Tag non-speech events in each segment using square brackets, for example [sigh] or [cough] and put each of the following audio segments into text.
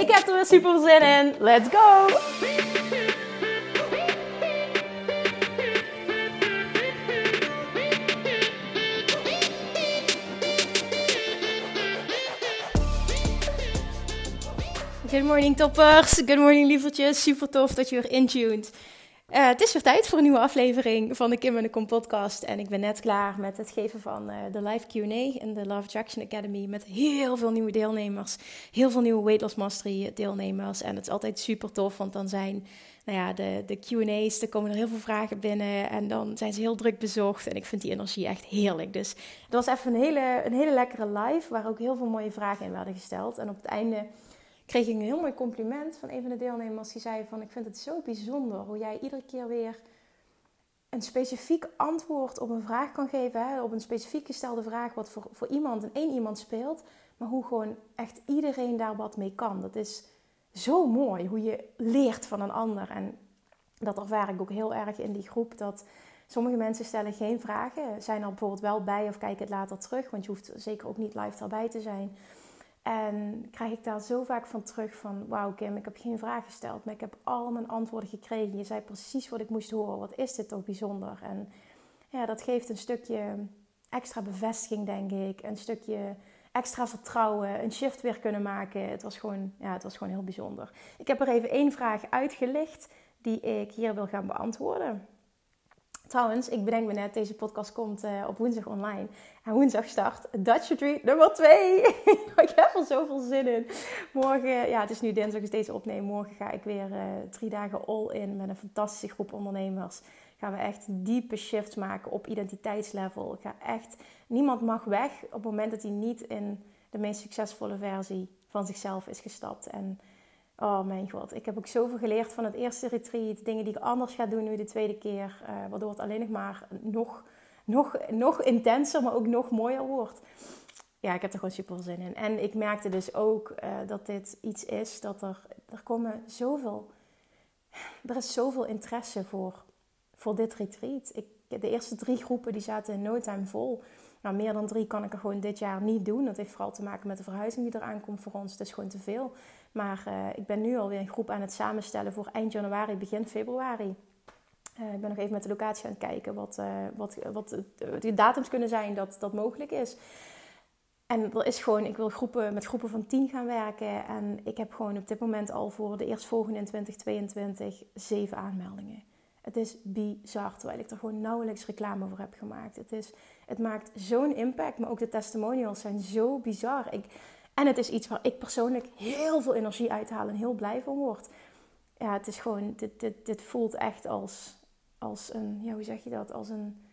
Ik heb er weer super zin in. Let's go! Good morning toppers, good morning lievertjes. Super tof dat je weer intuned. Uh, het is weer tijd voor een nieuwe aflevering van de Kim en de Kom podcast. En ik ben net klaar met het geven van uh, de live Q&A in de Love Attraction Academy. Met heel veel nieuwe deelnemers. Heel veel nieuwe Weight Loss Mastery deelnemers. En het is altijd super tof, want dan zijn nou ja, de, de Q&A's, er komen er heel veel vragen binnen. En dan zijn ze heel druk bezocht. En ik vind die energie echt heerlijk. Dus het was even een hele, een hele lekkere live, waar ook heel veel mooie vragen in werden gesteld. En op het einde kreeg ik een heel mooi compliment van een van de deelnemers. Die zei van, ik vind het zo bijzonder hoe jij iedere keer weer een specifiek antwoord op een vraag kan geven. Hè? Op een specifiek gestelde vraag wat voor, voor iemand en één iemand speelt. Maar hoe gewoon echt iedereen daar wat mee kan. Dat is zo mooi hoe je leert van een ander. En dat ervaar ik ook heel erg in die groep. Dat sommige mensen stellen geen vragen. Zijn er bijvoorbeeld wel bij of kijken het later terug. Want je hoeft zeker ook niet live erbij te zijn. En krijg ik daar zo vaak van terug van... Wauw Kim, ik heb geen vraag gesteld, maar ik heb al mijn antwoorden gekregen. Je zei precies wat ik moest horen. Wat is dit toch bijzonder? En ja, dat geeft een stukje extra bevestiging, denk ik. Een stukje extra vertrouwen, een shift weer kunnen maken. Het was gewoon, ja, het was gewoon heel bijzonder. Ik heb er even één vraag uitgelicht die ik hier wil gaan beantwoorden. Trouwens, ik bedenk me net, deze podcast komt uh, op woensdag online. En woensdag start Dutch Retreat nummer 2. [laughs] ik heb er zoveel zin in. Morgen, ja, het is nu dinsdag, is deze opnemen. Morgen ga ik weer uh, drie dagen all in met een fantastische groep ondernemers. Gaan we echt diepe shifts maken op identiteitslevel. Ik ga echt, niemand mag weg op het moment dat hij niet in de meest succesvolle versie van zichzelf is gestapt. En Oh mijn god, ik heb ook zoveel geleerd van het eerste retreat. Dingen die ik anders ga doen nu de tweede keer. Uh, waardoor het alleen nog maar nog, nog, nog intenser, maar ook nog mooier wordt. Ja, ik heb er gewoon super zin in. En ik merkte dus ook uh, dat dit iets is dat er... Er komen zoveel... Er is zoveel interesse voor, voor dit retreat. Ik, de eerste drie groepen die zaten in no time vol. Nou, meer dan drie kan ik er gewoon dit jaar niet doen. Dat heeft vooral te maken met de verhuizing die eraan komt voor ons. Het is gewoon te veel. Maar uh, ik ben nu alweer een groep aan het samenstellen voor eind januari, begin februari. Uh, ik ben nog even met de locatie aan het kijken wat, uh, wat, wat de datums kunnen zijn dat dat mogelijk is. En er is gewoon, ik wil groepen, met groepen van 10 gaan werken. En ik heb gewoon op dit moment al voor de eerstvolgende in 2022 zeven aanmeldingen. Het is bizar, terwijl ik er gewoon nauwelijks reclame voor heb gemaakt. Het, is, het maakt zo'n impact, maar ook de testimonials zijn zo bizar. Ik, en het is iets waar ik persoonlijk heel veel energie uithaal en heel blij van word. Ja, het is gewoon, dit, dit, dit voelt echt als, als een, ja, hoe zeg je dat? Als een,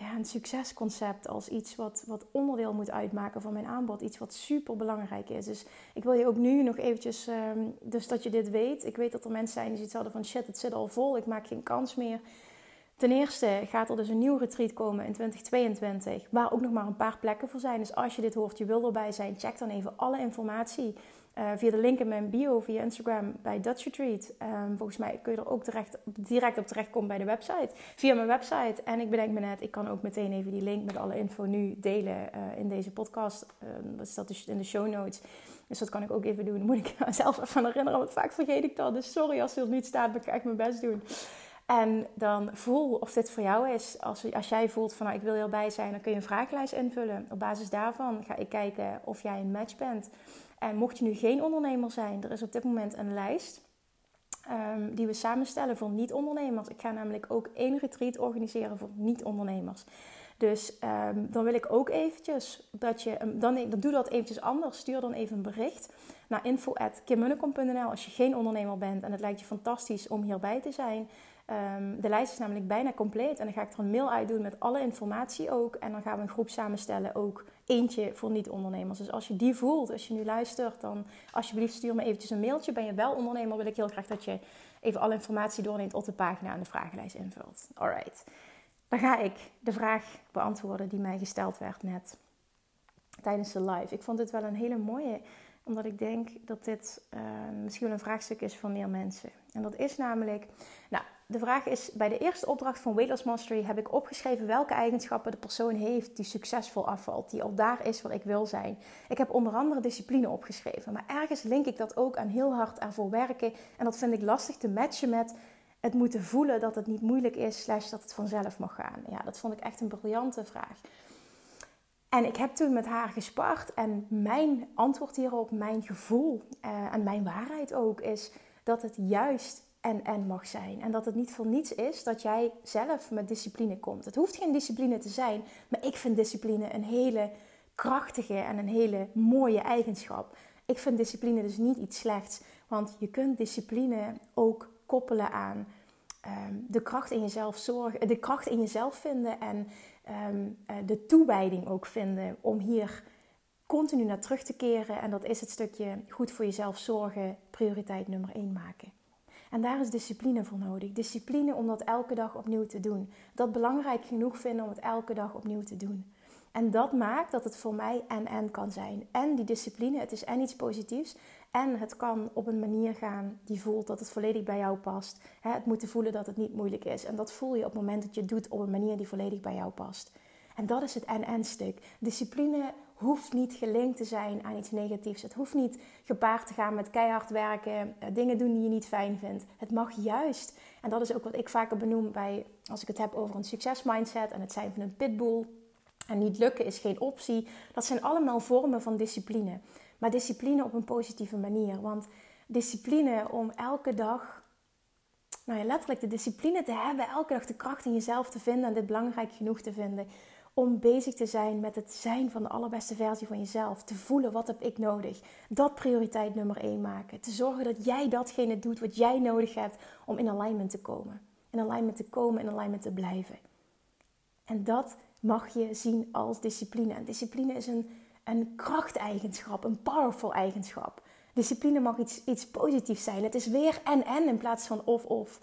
ja, een succesconcept. Als iets wat, wat onderdeel moet uitmaken van mijn aanbod. Iets wat super belangrijk is. Dus ik wil je ook nu nog eventjes, um, dus dat je dit weet. Ik weet dat er mensen zijn die zoiets hadden van shit, het zit al vol. Ik maak geen kans meer. Ten eerste gaat er dus een nieuw retreat komen in 2022, waar ook nog maar een paar plekken voor zijn. Dus als je dit hoort, je wil erbij zijn, check dan even alle informatie uh, via de link in mijn bio, via Instagram bij Dutch Retreat. Um, volgens mij kun je er ook direct, op terechtkomen bij de website, via mijn website. En ik bedenk me net, ik kan ook meteen even die link met alle info nu delen uh, in deze podcast. Um, dat staat dus in de show notes. Dus dat kan ik ook even doen. [laughs] Moet ik mezelf even herinneren, want vaak vergeet ik dat. Dus sorry als het niet staat, maar ik ga echt mijn best doen. En dan voel of dit voor jou is. Als, als jij voelt van nou, ik wil hierbij zijn, dan kun je een vragenlijst invullen. Op basis daarvan ga ik kijken of jij een match bent. En mocht je nu geen ondernemer zijn, er is op dit moment een lijst um, die we samenstellen voor niet-ondernemers. Ik ga namelijk ook één retreat organiseren voor niet-ondernemers. Dus um, dan wil ik ook eventjes dat je, dan, dan doe dat eventjes anders. Stuur dan even een bericht naar info.kimmunnekom.nl als je geen ondernemer bent en het lijkt je fantastisch om hierbij te zijn. Um, de lijst is namelijk bijna compleet en dan ga ik er een mail uit doen met alle informatie ook. En dan gaan we een groep samenstellen ook eentje voor niet-ondernemers. Dus als je die voelt, als je nu luistert, dan alsjeblieft stuur me eventjes een mailtje. Ben je wel ondernemer, wil ik heel graag dat je even alle informatie doorneemt op de pagina en de vragenlijst invult. Alright. Dan ga ik de vraag beantwoorden die mij gesteld werd net tijdens de live. Ik vond dit wel een hele mooie, omdat ik denk dat dit uh, misschien wel een vraagstuk is voor meer mensen. En dat is namelijk, nou, de vraag is: bij de eerste opdracht van Weight Loss Mastery heb ik opgeschreven welke eigenschappen de persoon heeft die succesvol afvalt, die al daar is waar ik wil zijn. Ik heb onder andere discipline opgeschreven, maar ergens link ik dat ook aan heel hard ervoor werken. En dat vind ik lastig te matchen met het moeten voelen dat het niet moeilijk is, slash dat het vanzelf mag gaan. Ja, dat vond ik echt een briljante vraag. En ik heb toen met haar gespart en mijn antwoord hierop, mijn gevoel uh, en mijn waarheid ook, is dat het juist en en mag zijn. En dat het niet voor niets is dat jij zelf met discipline komt. Het hoeft geen discipline te zijn, maar ik vind discipline een hele krachtige en een hele mooie eigenschap. Ik vind discipline dus niet iets slechts, want je kunt discipline ook koppelen aan um, de kracht in jezelf zorgen, de kracht in jezelf vinden en um, uh, de toewijding ook vinden om hier continu naar terug te keren. En dat is het stukje goed voor jezelf zorgen, prioriteit nummer 1 maken. En daar is discipline voor nodig. Discipline om dat elke dag opnieuw te doen. Dat belangrijk genoeg vinden om het elke dag opnieuw te doen. En dat maakt dat het voor mij en-en kan zijn. En die discipline, het is en iets positiefs. En het kan op een manier gaan die voelt dat het volledig bij jou past. Het moeten voelen dat het niet moeilijk is. En dat voel je op het moment dat je het doet op een manier die volledig bij jou past. En dat is het en-en stuk. Discipline hoeft niet gelinkt te zijn aan iets negatiefs. Het hoeft niet gepaard te gaan met keihard werken, eh, dingen doen die je niet fijn vindt. Het mag juist. En dat is ook wat ik vaker benoem bij, als ik het heb over een succesmindset en het zijn van een pitbull. En niet lukken is geen optie. Dat zijn allemaal vormen van discipline. Maar discipline op een positieve manier. Want discipline om elke dag, nou ja, letterlijk de discipline te hebben, elke dag de kracht in jezelf te vinden en dit belangrijk genoeg te vinden om bezig te zijn met het zijn van de allerbeste versie van jezelf. Te voelen wat heb ik nodig. Dat prioriteit nummer één maken. Te zorgen dat jij datgene doet wat jij nodig hebt om in alignment te komen. In alignment te komen, in alignment te blijven. En dat mag je zien als discipline. En discipline is een, een krachteigenschap, een powerful eigenschap. Discipline mag iets, iets positiefs zijn. Het is weer en-en in plaats van of-of.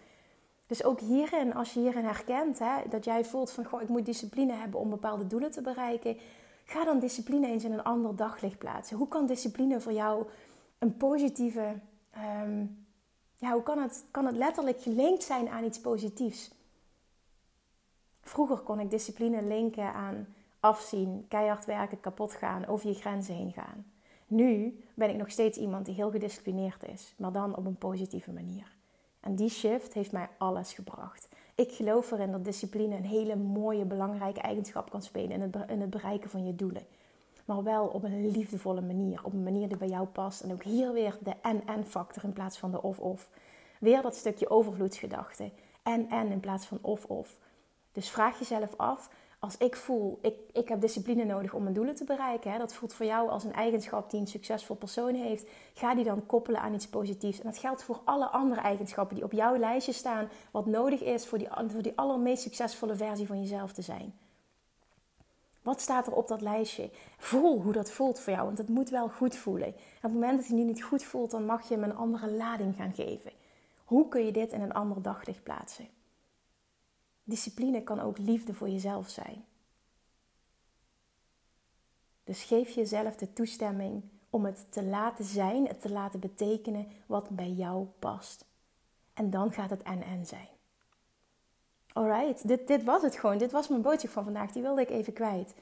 Dus ook hierin, als je hierin herkent, hè, dat jij voelt van goh, ik moet discipline hebben om bepaalde doelen te bereiken, ga dan discipline eens in een ander daglicht plaatsen. Hoe kan discipline voor jou een positieve, um, ja, hoe kan het, kan het letterlijk gelinkt zijn aan iets positiefs? Vroeger kon ik discipline linken aan afzien, keihard werken, kapot gaan, over je grenzen heen gaan. Nu ben ik nog steeds iemand die heel gedisciplineerd is, maar dan op een positieve manier. En die shift heeft mij alles gebracht. Ik geloof erin dat discipline een hele mooie, belangrijke eigenschap kan spelen in het, in het bereiken van je doelen. Maar wel op een liefdevolle manier. Op een manier die bij jou past. En ook hier weer de en-en-factor in plaats van de of-of. Weer dat stukje overvloedsgedachte. En-en in plaats van of-of. Dus vraag jezelf af, als ik voel, ik, ik heb discipline nodig om mijn doelen te bereiken. Hè, dat voelt voor jou als een eigenschap die een succesvol persoon heeft. Ga die dan koppelen aan iets positiefs. En dat geldt voor alle andere eigenschappen die op jouw lijstje staan. Wat nodig is voor die, voor die allermeest succesvolle versie van jezelf te zijn. Wat staat er op dat lijstje? Voel hoe dat voelt voor jou, want het moet wel goed voelen. En op het moment dat je nu niet goed voelt, dan mag je hem een andere lading gaan geven. Hoe kun je dit in een ander daglicht plaatsen? Discipline kan ook liefde voor jezelf zijn. Dus geef jezelf de toestemming om het te laten zijn, het te laten betekenen wat bij jou past. En dan gaat het en-en zijn. Alright, dit, dit was het gewoon. Dit was mijn boodschap van vandaag. Die wilde ik even kwijt.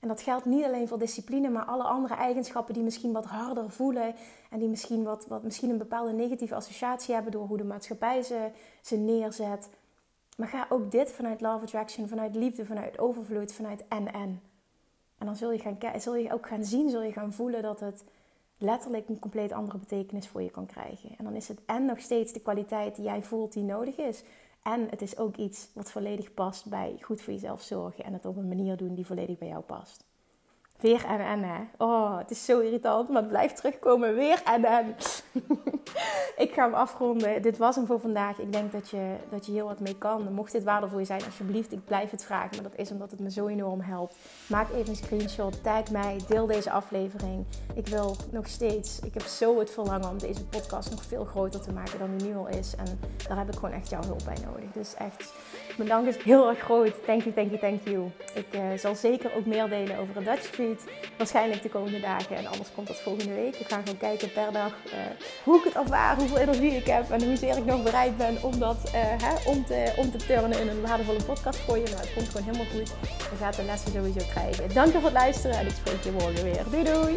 En dat geldt niet alleen voor discipline, maar alle andere eigenschappen die misschien wat harder voelen. En die misschien, wat, wat, misschien een bepaalde negatieve associatie hebben door hoe de maatschappij ze, ze neerzet. Maar ga ook dit vanuit Love Attraction, vanuit liefde, vanuit overvloed, vanuit en-en. En dan zul je, gaan, zul je ook gaan zien, zul je gaan voelen dat het letterlijk een compleet andere betekenis voor je kan krijgen. En dan is het en nog steeds de kwaliteit die jij voelt die nodig is. En het is ook iets wat volledig past bij goed voor jezelf zorgen en het op een manier doen die volledig bij jou past. Weer en en, hè. Oh, het is zo irritant, maar het blijft terugkomen. Weer en en. [laughs] ik ga hem afronden. Dit was hem voor vandaag. Ik denk dat je, dat je heel wat mee kan. Mocht dit waardevol zijn, alsjeblieft, ik blijf het vragen. Maar dat is omdat het me zo enorm helpt. Maak even een screenshot, tag mij, deel deze aflevering. Ik wil nog steeds, ik heb zo het verlangen om deze podcast nog veel groter te maken dan die nu al is. En daar heb ik gewoon echt jouw hulp bij nodig. Dus echt, mijn dank is heel erg groot. Thank you, thank you, thank you. Ik uh, zal zeker ook meer delen over een Dutch Street. Waarschijnlijk de komende dagen. En anders komt dat volgende week. Ik ga gewoon kijken per dag uh, hoe ik het ervaar, hoeveel energie ik heb. En hoezeer ik nog bereid ben om dat uh, hè, om, te, om te turnen in een waardevolle podcast voor je. Maar het komt gewoon helemaal goed. Je gaat de lessen sowieso krijgen. Dank je voor het luisteren. En ik spreek je morgen weer. Doei doei!